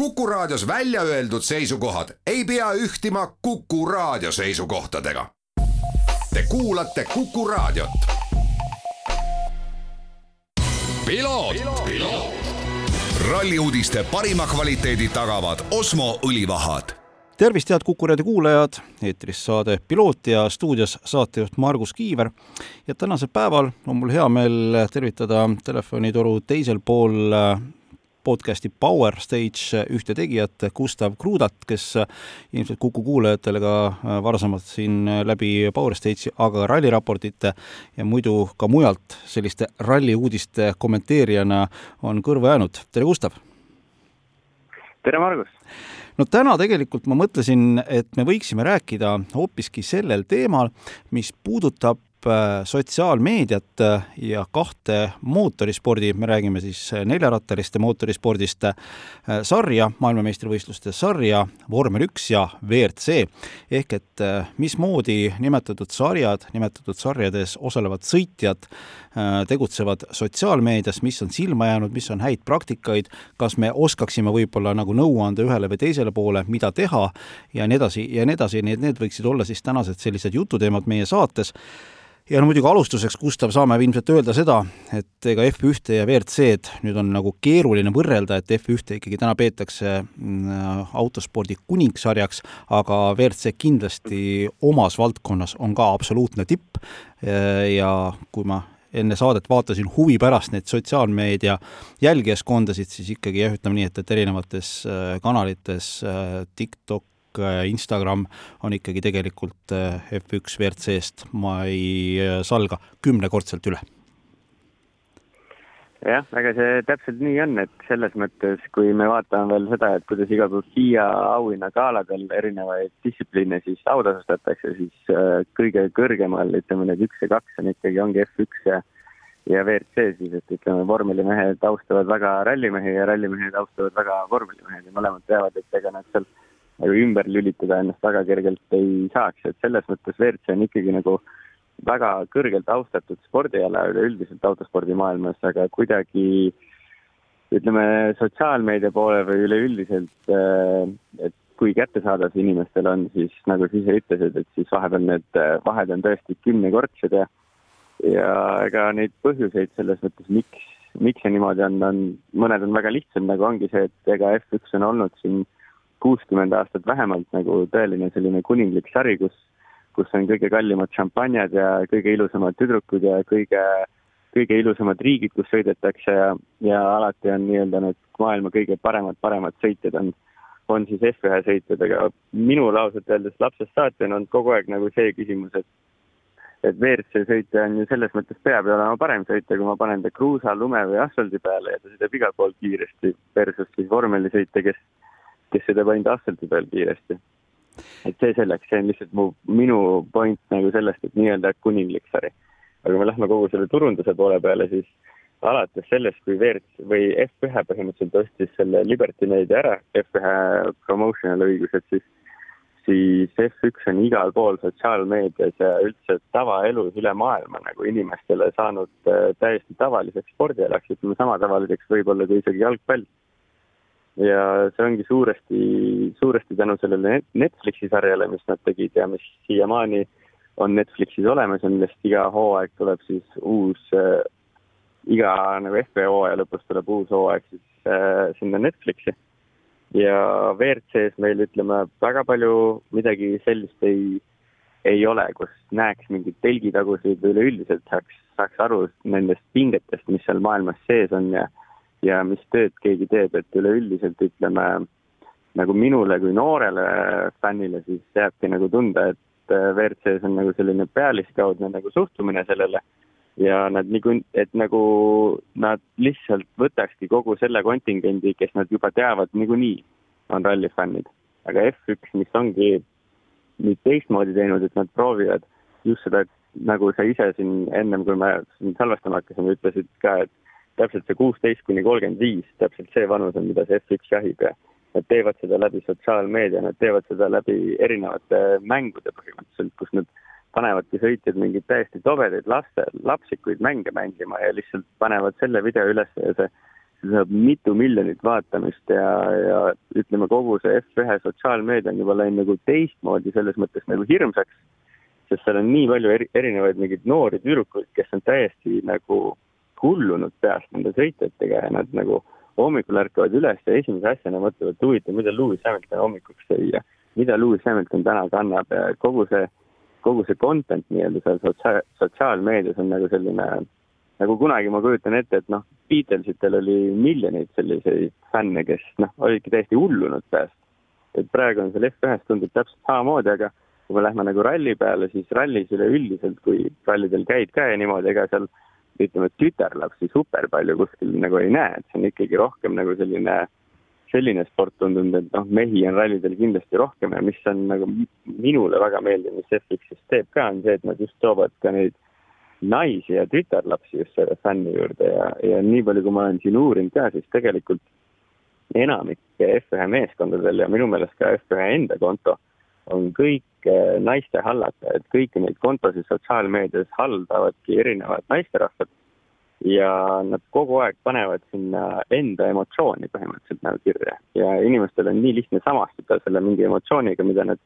Kuku Raadios välja öeldud seisukohad ei pea ühtima Kuku Raadio seisukohtadega. Te kuulate Kuku Raadiot. ralli uudiste parima kvaliteedi tagavad Osmo õlivahad tervist, head Kuku raadio kuulajad, eetris saade Piloot ja stuudios saatejuht Margus Kiiver. ja tänasel päeval on mul hea meel tervitada telefonitoru teisel pool podcasti Power Stage ühte tegijat, Gustav Krudat, kes ilmselt Kuku kuulajatele ka varasemalt siin läbi Power Stage'i, aga ralliraportite ja muidu ka mujalt selliste ralli uudiste kommenteerijana on kõrva jäänud. tere, Gustav! tere, Margus! no täna tegelikult ma mõtlesin, et me võiksime rääkida hoopiski sellel teemal, mis puudutab sotsiaalmeediat äh, ja kahte mootorispordi, me räägime siis äh, neljarattaliste mootorispordist, sarja, maailmameistrivõistluste sarja, vormel üks ja WRC. ehk et mismoodi nimetatud sarjad, nimetatud sarjades osalevad sõitjad tegutsevad sotsiaalmeedias, mis on silma jäänud, mis on häid praktikaid, kas me oskaksime võib-olla nagu nõu anda ühele või teisele poole, mida teha ja nii edasi ja nii edasi, nii et need võiksid olla siis tänased sellised jututeemad meie saates ja no muidugi alustuseks, Gustav, saame ilmselt öelda seda, et ega F1 ja WRC-d nüüd on nagu keeruline võrrelda, et F1 ikkagi täna peetakse mm, autospordi kuningsarjaks, aga WRC kindlasti omas valdkonnas on ka absoluutne tipp. Ja kui ma enne saadet vaatasin huvi pärast neid sotsiaalmeedia jälgijaskondasid, siis ikkagi jah, ütleme nii, et, et erinevates äh, kanalites äh, TikTok, Instagram on ikkagi tegelikult äh, F1 WRC-st, ma ei äh, salga, kümnekordselt üle. jah, aga see täpselt nii on, et selles mõttes, kui me vaatame veel seda, et kuidas iga päev FIA auhinnagaladel erinevaid distsipliine siis autasustatakse, siis kõige kõrgemal, ütleme need üks ja kaks on ikkagi, ongi F1 ja ja WRC siis, et ütleme, vormelimehed austavad väga rallimehi ja rallimehed austavad väga vormelimehed ja mõlemad teavad, et ega nad seal nagu ümber lülitada ennast väga kergelt ei saaks, et selles mõttes WRC on ikkagi nagu väga kõrgelt austatud spordiala üleüldiselt autospordimaailmas, aga kuidagi ütleme, sotsiaalmeedia poole või üleüldiselt, äh, et kui kättesaadav see inimestel on, siis nagu sa ise ütlesid, et siis vahepeal need äh, vahed on tõesti kümnekordsed ja ja ega neid põhjuseid selles mõttes, miks, miks see niimoodi on, on, mõned on väga lihtsad, nagu ongi see, et ega F1 on olnud siin kuuskümmend aastat vähemalt nagu tõeline selline kuninglik sari, kus, kus on kõige kallimad šampanjad ja kõige ilusamad tüdrukud ja kõige, kõige ilusamad riigid, kus sõidetakse ja, ja alati on nii-öelda need maailma kõige paremad, paremad sõitjad on, on siis F1 sõitjad, aga minul ausalt öeldes lapsest saati on olnud kogu aeg nagu see küsimus, et et WRC sõitja on ju selles mõttes peab ju olema parem sõitja, kui ma panen ta kruusa, lume või asfaldi peale ja ta sõidab igal pool kiiresti versus siis vormelisõitja, kes kes sõidab ainult asfalti peal kiiresti. et see selleks, see on lihtsalt mu, minu point nagu sellest, et nii-öelda kuninglik sari. aga kui me lähme kogu selle turunduse poole peale, siis alates sellest, kui WRC või F1 põhimõtteliselt ostis selle Liberty Media ära, F1 promotional õigused, siis siis F1 on igal pool sotsiaalmeedias ja üldse tavaelus üle maailma nagu inimestele saanud äh, täiesti tavaliseks spordialaks, ütleme sama tavaliseks võib-olla kui isegi jalgpall ja see ongi suuresti, suuresti tänu sellele Netflixi sarjale, mis nad tegid ja mis siiamaani on Netflixis olemas ja millest iga hooaeg tuleb siis uus äh,, iga nagu FB hooaja lõpus tuleb uus hooaeg siis äh, sinna Netflixi. ja WRC-s meil ütleme väga palju midagi sellist ei, ei ole, kus näeks mingeid telgitagusid või üleüldiselt saaks, saaks aru nendest pingetest, mis seal maailmas sees on ja ja mis tööd keegi teeb, et üleüldiselt ütleme nagu minule kui noorele fännile, siis jääbki nagu tunda, et äh, WRC-s on nagu selline pealiskaudne nagu suhtumine sellele ja nad nagu, et nagu nad lihtsalt võtakski kogu selle kontingendi, kes nad juba teavad niikuinii, on rallifännid. aga F1, mis ongi nüüd teistmoodi teinud, et nad proovivad just seda, nagu sa ise siin ennem, kui me sind salvestama hakkasime, ütlesid ka, et täpselt see kuusteist kuni kolmkümmend viis, täpselt see vanus on, mida see F1 jahib ja nad teevad seda läbi sotsiaalmeedia, nad teevad seda läbi erinevate mängude põhimõtteliselt, kus nad panevadki sõitjad mingeid täiesti tobedaid laste, lapsikuid mänge mängima ja lihtsalt panevad selle video üles ja see, see saab mitu miljonit vaatamist ja, ja ütleme, kogu see F1 sotsiaalmeedia on juba läinud nagu teistmoodi selles mõttes nagu hirmsaks, sest seal on nii palju eri, erinevaid mingeid noori tüdrukuid, kes on täiesti nagu hullunud peast nende sõitjatega ja nad nagu hommikul ärkavad üles ja esimese asjana mõtlevad, et huvitav, mida Lewis Hamilton hommikuks sõi ja mida Lewis Hamilton täna kannab ja kogu see, kogu see content nii-öelda seal sotsia-, sotsiaalmeedias on nagu selline nagu kunagi ma kujutan ette, et noh, Beatlesitel oli miljoneid selliseid fänne, kes noh, olidki täiesti hullunud peast. et praegu on seal F1-s tundub täpselt samamoodi, aga kui me lähme nagu ralli peale, siis rallis üleüldiselt, kui rallidel käid ka ja niimoodi, ega seal ütleme, tütarlapsi super palju kuskil nagu ei näe, et see on ikkagi rohkem nagu selline, selline sport tundunud, et noh, mehi on rallidel kindlasti rohkem ja mis on nagu minule väga meeldiv, mis FX-is teeb ka, on see, et nad just toovad ka neid naisi ja tütarlapsi just selle fänni juurde ja, ja nii palju, kui ma olen siin uurinud ka, siis tegelikult enamik F1 meeskondadel ja minu meelest ka F1 enda konto on kõik eh, naiste hallata, et kõiki neid kontosid sotsiaalmeedias haldavadki erinevad naisterahvad ja nad kogu aeg panevad sinna enda emotsiooni põhimõtteliselt nagu kirja. Ja inimestel on nii lihtne samastuda selle mingi emotsiooniga, mida nad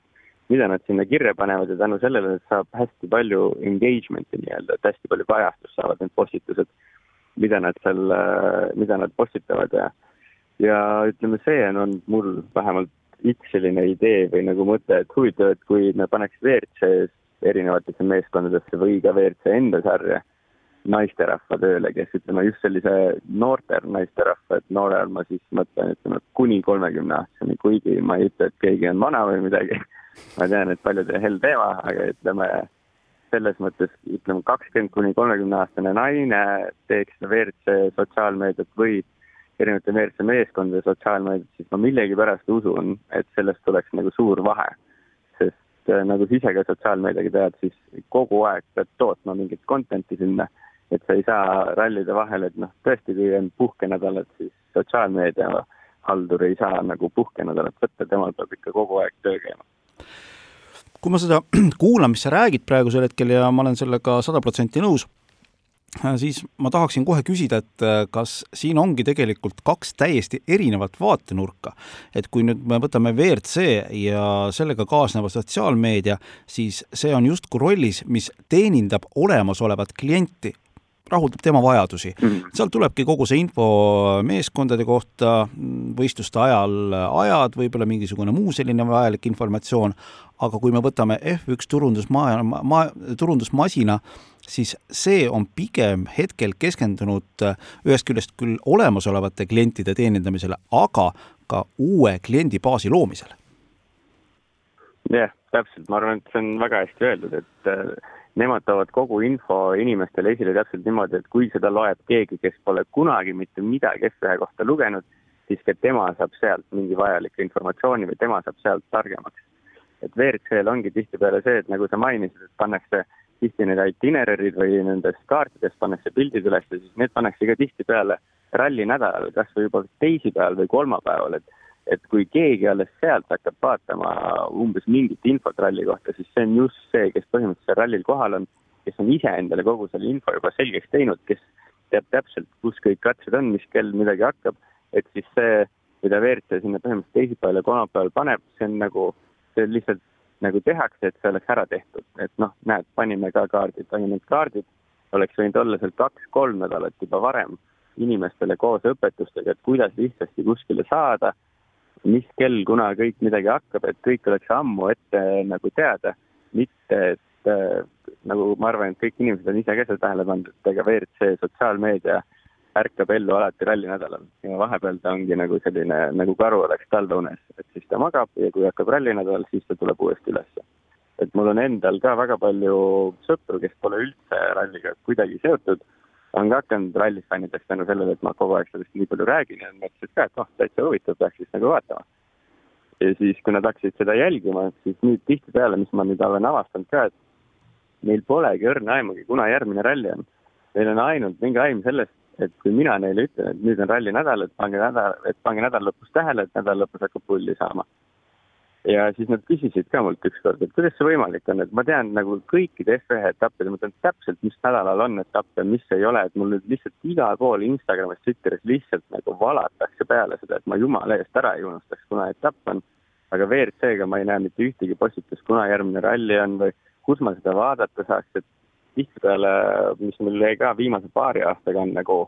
mida nad sinna kirja panevad ja tänu sellele saab hästi palju engagement'i nii-öelda, et hästi palju kajastust saavad need postitused, mida nad seal, mida nad postitavad ja ja ütleme, see on olnud mul vähemalt üks selline idee või nagu mõte, et huvitav, et kui me paneks WRC-s erinevatesse meeskondadesse või ka WRC enda sarja naisterahva tööle, kes ütleme just sellise noorte naisterahva, et noore all ma siis mõtlen, ütleme kuni kolmekümne aastaseni, kuigi ma ei ütle, et keegi on vana või midagi. Ma tean, et paljudele hell teema, aga ütleme selles mõttes ütleme kakskümmend kuni kolmekümne aastane naine teeks WRC sotsiaalmeediat või erinevate WRC meeskondade sotsiaalmeediat, siis ma millegipärast usun, et sellest tuleks nagu suur vahe. sest äh, nagu sa ise ka sotsiaalmeediaga tead, siis kogu aeg pead tootma mingit content'i sinna, et sa ei saa rallide vahele, et noh, tõesti, kui on puhkenädalad, siis sotsiaalmeedia haldur ei saa nagu puhkenädalat võtta, temal peab ikka kogu aeg töö käima kui ma seda kuulan, mis sa räägid praegusel hetkel ja ma olen sellega sada protsenti nõus, siis ma tahaksin kohe küsida, et äh, kas siin ongi tegelikult kaks täiesti erinevat vaatenurka. et kui nüüd me võtame WRC ja sellega kaasneva sotsiaalmeedia, siis see on justkui rollis, mis teenindab olemasolevat klienti rahuldab tema vajadusi mm. -hmm. sealt tulebki kogu see info meeskondade kohta, võistluste ajal ajad, võib-olla mingisugune muu selline vajalik informatsioon, aga kui me võtame F1 turundusma-, ma-, turundusmasina, siis see on pigem hetkel keskendunud ühest küljest küll olemasolevate klientide teenindamisele, aga ka uue kliendibaasi loomisele. jah yeah,, täpselt, ma arvan, et see on väga hästi öeldud, et nemad toovad kogu info inimestele esile täpselt niimoodi, et kui seda loeb keegi, kes pole kunagi mitte midagi F1 kohta lugenud, siis ka tema saab sealt mingi vajaliku informatsiooni või tema saab sealt targemaks. et WRC-l ongi tihtipeale see, et nagu sa mainisid, et pannakse tihti need itinererid või nendes kaartides pannakse pildid üles ja siis need pannakse ka tihtipeale ralli nädalal, kas või juba teisipäeval või kolmapäeval, et et kui keegi alles sealt hakkab vaatama umbes mingit infot ralli kohta, siis see on just see, kes põhimõtteliselt rallil kohal on, kes on ise endale kogu selle info juba selgeks teinud, kes teab täpselt, kus kõik katsed on, mis kell midagi hakkab, et siis see, mida WRC sinna põhimõtteliselt teisipäeval ja kolmapäeval paneb, see on nagu, see lihtsalt nagu tehakse, et see oleks ära tehtud, et noh, näed, panime ka kaardid, aga need kaardid. Oleks võinud olla seal kaks-kolm nädalat juba varem inimestele koos õpetustega, et kuidas lihtsasti kuskile saada mis kell, kuna kõik midagi hakkab, et kõik oleks ammu ette nagu teada, mitte et äh, nagu ma arvan, et kõik inimesed on ise ka seda tähele pannud, et ega WRC sotsiaalmeedia ärkab ellu alati rallinädalal ja vahepeal ta ongi nagu selline, nagu karu oleks talveunes, et siis ta magab ja kui hakkab rallinädal, siis ta tuleb uuesti ülesse. et mul on endal ka väga palju sõpru, kes pole üldse ralliga kuidagi seotud on ka hakanud rallifännideks tänu sellele, et ma kogu aeg sellest nii palju räägin ja mõtlesid ka, et noh, täitsa huvitav, peaks siis nagu vaatama. ja siis, kui nad hakkasid seda jälgima, siis nüüd tihtipeale, mis ma nüüd olen avastanud ka, et neil polegi õrna aimugi, kuna järgmine ralli on. Neil on ainult mingi aim sellest, et kui mina neile ütlen, et nüüd on rallinädal, et pange nädal, et pange nädala lõpus tähele, et nädala lõpus hakkab pulli saama. Ja siis nad küsisid ka mult ükskord, et kuidas see võimalik on, et ma tean nagu kõikide F1 etappide, ma tean täpselt, mis nädalal on etappe, mis ei ole, et mul nüüd lihtsalt igal pool Instagramis, Twitteris lihtsalt nagu valatakse peale seda, et ma jumala eest ära ei unustaks, kuna etapp on. aga WRC-ga ma ei näe mitte ühtegi postitust, kuna järgmine ralli on või kus ma seda vaadata saaks, et tihtipeale, mis mul jäi ka viimase paari aastaga on nagu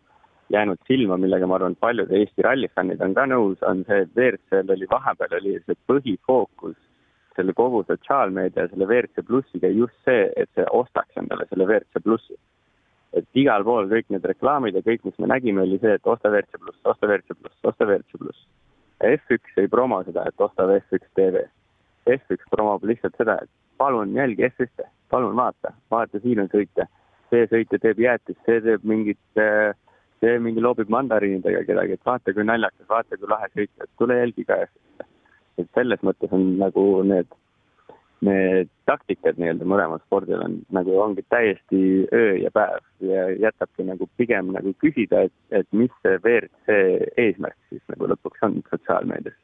jäänud silma, millega ma arvan, et paljud Eesti rallifännid on ka nõus, on see, et WRC-l oli vahepeal oli see põhifookus selle kogu sotsiaalmeedia, selle WRC plussiga just see, et see ostaks endale selle WRC plussi. et igal pool kõik need reklaamid ja kõik, mis me nägime, oli see, et osta WRC pluss, osta WRC pluss, osta WRC pluss. F1 ei promo seda, et osta F1 tv. F1 promob lihtsalt seda, et palun jälgi F1-e, palun vaata, vaata, siin on sõitja. see sõitja teeb jäätist, see teeb mingit äh, see mingi loobib mandariinidega kedagi, et vaata kui naljakas, vaata kui lahe sõita, et tule jälgi ka. et selles mõttes on nagu need, need taktikad nii-öelda mõlemal spordil on nagu ongi täiesti öö ja päev ja jätabki nagu pigem nagu küsida, et, et mis see WRC eesmärk siis nagu lõpuks on sotsiaalmeedias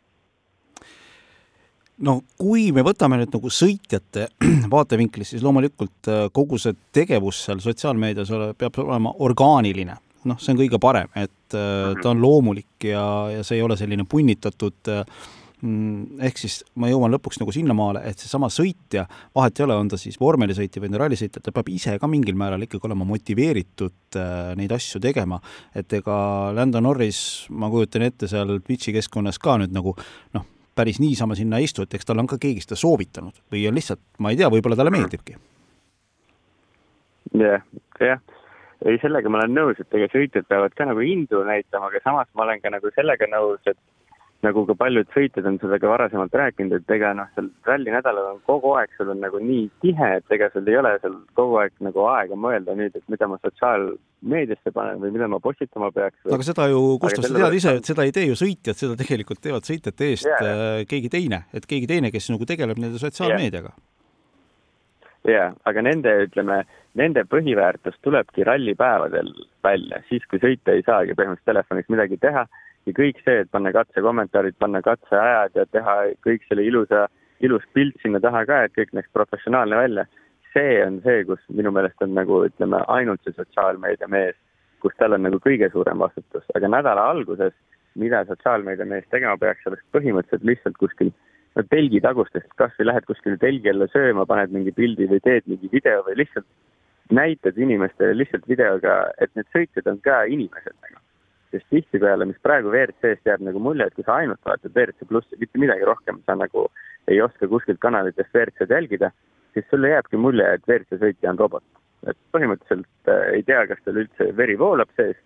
no kui me võtame nüüd nagu sõitjate vaatevinklist, siis loomulikult äh, kogu see tegevus seal sotsiaalmeedias ole, peab olema orgaaniline noh, see on kõige parem, et äh, ta on loomulik ja, ja see ei ole selline punnitatud äh, mm, ehk siis ma jõuan lõpuks nagu sinnamaale, et seesama sõitja, vahet ei ole, on ta siis vormelisõitja või rallisõitja, ta peab ise ka mingil määral ikkagi olema motiveeritud äh, neid asju tegema. et ega Lando Norris, ma kujutan ette, seal Twitch'i keskkonnas ka nüüd nagu noh, päris niisama sinna ei istu, et eks talle on ka keegi seda soovitanud või on lihtsalt, ma ei tea, võib-olla talle meeldibki. jah yeah,, jah yeah ei, sellega ma olen nõus, et ega sõitjad peavad ka nagu indu näitama, aga samas ma olen ka nagu sellega nõus, et nagu ka paljud sõitjad on seda ka varasemalt rääkinud, et ega noh, seal rallinädalal on kogu aeg, sul on nagu nii tihe, et ega sul ei ole seal kogu aeg nagu aega mõelda nüüd, et mida ma sotsiaalmeediasse panen või mida ma postitama peaks. aga seda ju, Gustav, sa tead ise, et seda ei tee ju sõitjad, seda tegelikult teevad sõitjate eest yeah. keegi teine, et keegi teine, kes nagu tegeleb nende sotsiaalmeediaga yeah jaa, aga nende, ütleme, nende põhiväärtus tulebki rallipäevadel välja, siis kui sõita ei saagi põhimõtteliselt telefonis midagi teha ja kõik see, et panna katsekommentaarid, panna katseajad ja teha kõik selle ilusa, ilus pilt sinna taha ka, et kõik näeks professionaalne välja. see on see, kus minu meelest on nagu ütleme, ainult see sotsiaalmeedia mees, kus tal on nagu kõige suurem vastutus, aga nädala alguses, mida sotsiaalmeedia mees tegema peaks, oleks põhimõtteliselt lihtsalt kuskil telgitagustest, kas või lähed kuskile telgi alla sööma, paned mingi pildi või teed mingi video või lihtsalt näitad inimestele lihtsalt videoga, et need sõitjad on ka inimesed nagu. sest tihtipeale, mis praegu WRC-st jääb nagu mulje, et kui sa ainult vaatad WRC plussi, mitte midagi rohkem, sa nagu ei oska kuskilt kanalitest WRC-d jälgida, siis sulle jääbki mulje, et WRC sõitja on robot. et põhimõtteliselt äh, ei tea, kas tal üldse veri voolab sees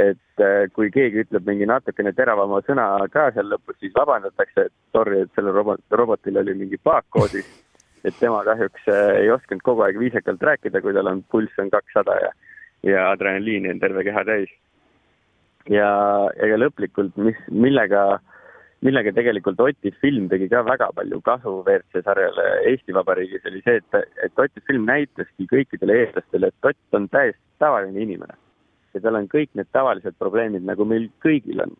et äh, kui keegi ütleb mingi natukene teravama sõna ka seal lõpus, siis vabandatakse, et sorry, et sellel robot, robotil oli mingi baak koodis. et tema kahjuks äh, ei osanud kogu aeg viisakalt rääkida, kui tal on pulss on kakssada ja, ja adrenaliini on terve keha täis. ja ega lõplikult, mis, millega, millega tegelikult Oti film tegi ka väga palju kasu WRC sarjale Eesti Vabariigis, oli see, et, et Oti film näitaski kõikidele eestlastele, et Ott on täiesti tavaline inimene ja tal on kõik need tavalised probleemid, nagu meil kõigil on.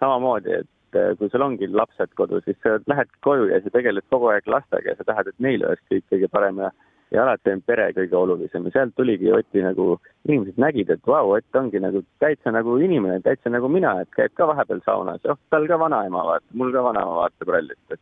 samamoodi, et äh, kui sul ongi lapsed kodus, siis sa lähedki koju ja sa tegeled kogu aeg lastega ja sa tahad, et neil oleks kõik kõige parem ja ja alati on pere kõige olulisem ja sealt tuligi Oti nagu, inimesed nägid, et vau, Ott ongi nagu täitsa nagu inimene, täitsa nagu mina, et käib ka vahepeal saunas, oh, tal ka vanaema vaatab, mul ka vanaema vaatab rallit, et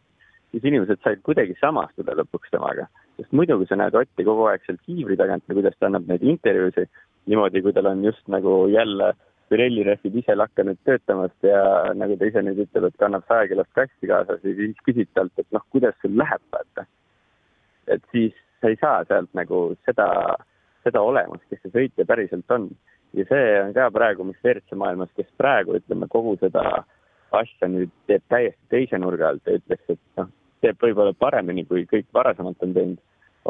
siis inimesed said kuidagi samastuda lõpuks temaga. sest muidu, kui sa näed Otti kogu aeg seal kiivri tagant ja kuidas ta annab neid intervjuusid, niimoodi, kui tal on just nagu jälle Pirelli rehvid ise lakanud töötamast ja nagu ta ise nüüd ütleb, et kannab saja kilost kassi kaasas ja siis küsid talt, et noh, kuidas sul läheb, vaata. et siis sa ei saa sealt nagu seda, seda olemust, kes see sõitja päriselt on. ja see on ka praegu, mis WRC maailmas, kes praegu ütleme, kogu seda asja nüüd teeb täiesti teise nurga alt ja ütleks, et noh, teeb võib-olla paremini, kui kõik varasemalt on teinud,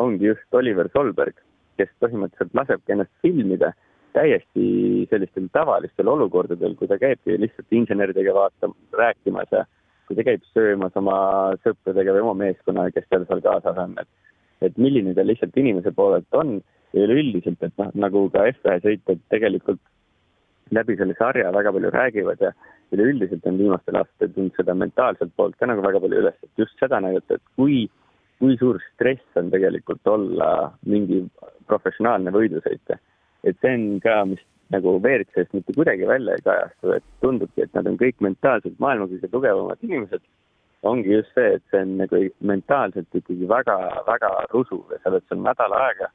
ongi just Oliver Solberg kes põhimõtteliselt lasebki ennast filmida täiesti sellistel tavalistel olukordadel, kui ta käibki lihtsalt inseneridega vaata-, rääkimas ja kui ta käib söömas oma sõpradega või oma meeskonnaga, kes tal seal kaasas on, et et milline ta lihtsalt inimese poolelt on ja üleüldiselt, et noh, nagu ka F1 sõitjad tegelikult läbi selle sarja väga palju räägivad ja üleüldiselt on viimastel aastatel tulnud seda mentaalselt poolt ka nagu väga palju üles, et just seda näidata, et kui, kui suur stress on tegelikult olla mingi professionaalne võidusõitja. et see on ka, mis nagu WRC-st mitte kuidagi välja ei kajastu, et tundubki, et nad on kõik mentaalselt maailma kõige tugevamad inimesed. ongi just see, et see on nagu mentaalselt ikkagi väga-väga rusuv ja sa oled seal nädal aega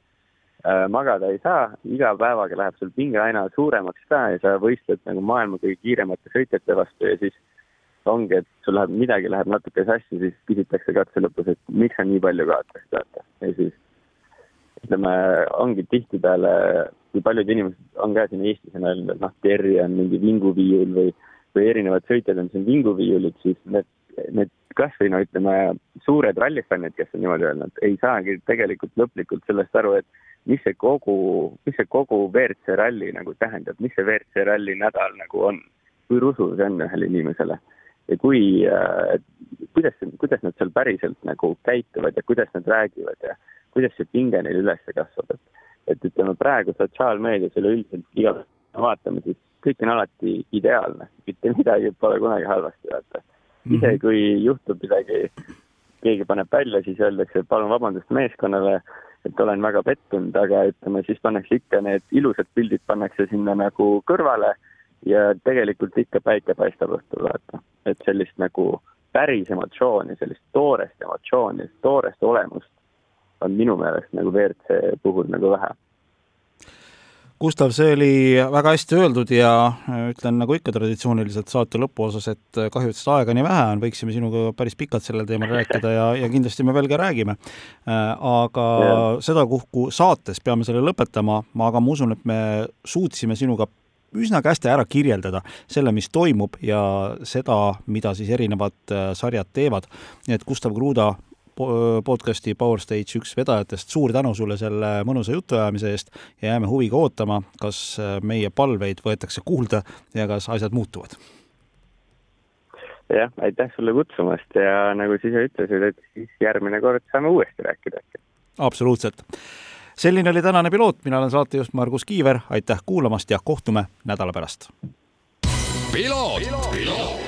magada ei saa, iga päevaga läheb sul pinge aina suuremaks ka ja sa võistled nagu maailma kõige kiiremate sõitjate vastu ja siis ongi, et sul läheb, midagi läheb natuke sassi, siis küsitakse katse lõpus, et miks sa nii palju kaotasid, vaata. ja siis ütleme, ongi tihtipeale, kui paljud inimesed on ka siin Eestis on öelnud, et noh, Terri on mingi vinguviiul või, või erinevad sõitjad on siin vinguviiulid, siis need, need kasvõi no ütleme, suured rallifännid, kes on niimoodi öelnud, ei saagi tegelikult lõplikult sellest aru, et mis see kogu, mis see kogu WRC ralli nagu tähendab, mis see WRC ralli nädal nagu on, kui rusuv see on ühele inimesele? Ja kui äh,, kuidas, kuidas nad seal päriselt nagu käituvad ja kuidas nad räägivad ja kuidas see pinge neil üles kasvab, et et ütleme praegu sotsiaalmeedias üleüldiselt iga vaatame, siis kõik on alati ideaalne, mitte midagi pole kunagi halvasti, vaata. Ise, mhm. kui juhtub midagi, keegi paneb välja, siis öeldakse, et palun vabandust meeskonnale, et olen väga pettunud, aga ütleme, siis pannakse ikka need ilusad pildid pannakse sinna nagu kõrvale ja tegelikult ikka päike paistab õhtul, vaata. et sellist nagu päris emotsiooni, sellist toorest emotsiooni, toorest olemust on minu meelest nagu WRC puhul nagu vähe. Gustav, see oli väga hästi öeldud ja ütlen nagu ikka traditsiooniliselt saate lõpuosas, et kahju, et seda aega nii vähe on, võiksime sinuga päris pikalt sellel teemal rääkida ja, ja kindlasti me veel ka räägime. aga yeah. sedapuhku saates peame selle lõpetama, aga ma usun, et me suutsime sinuga üsnagi hästi ära kirjeldada selle, mis toimub ja seda, mida siis erinevad sarjad teevad. nii et Gustav Kruda podcasti Power Stage üks vedajatest, suur tänu sulle selle mõnusa jutuajamise eest ja jääme huviga ootama, kas äh, meie palveid võetakse kuulda ja kas asjad muutuvad. jah, aitäh sulle kutsumast ja nagu sa ise ütlesid, et siis järgmine kord saame uuesti rääkida absoluutselt. selline oli tänane piloot, mina olen saatejuht Margus Kiiver, aitäh kuulamast ja kohtume nädala pärast. piloot, piloot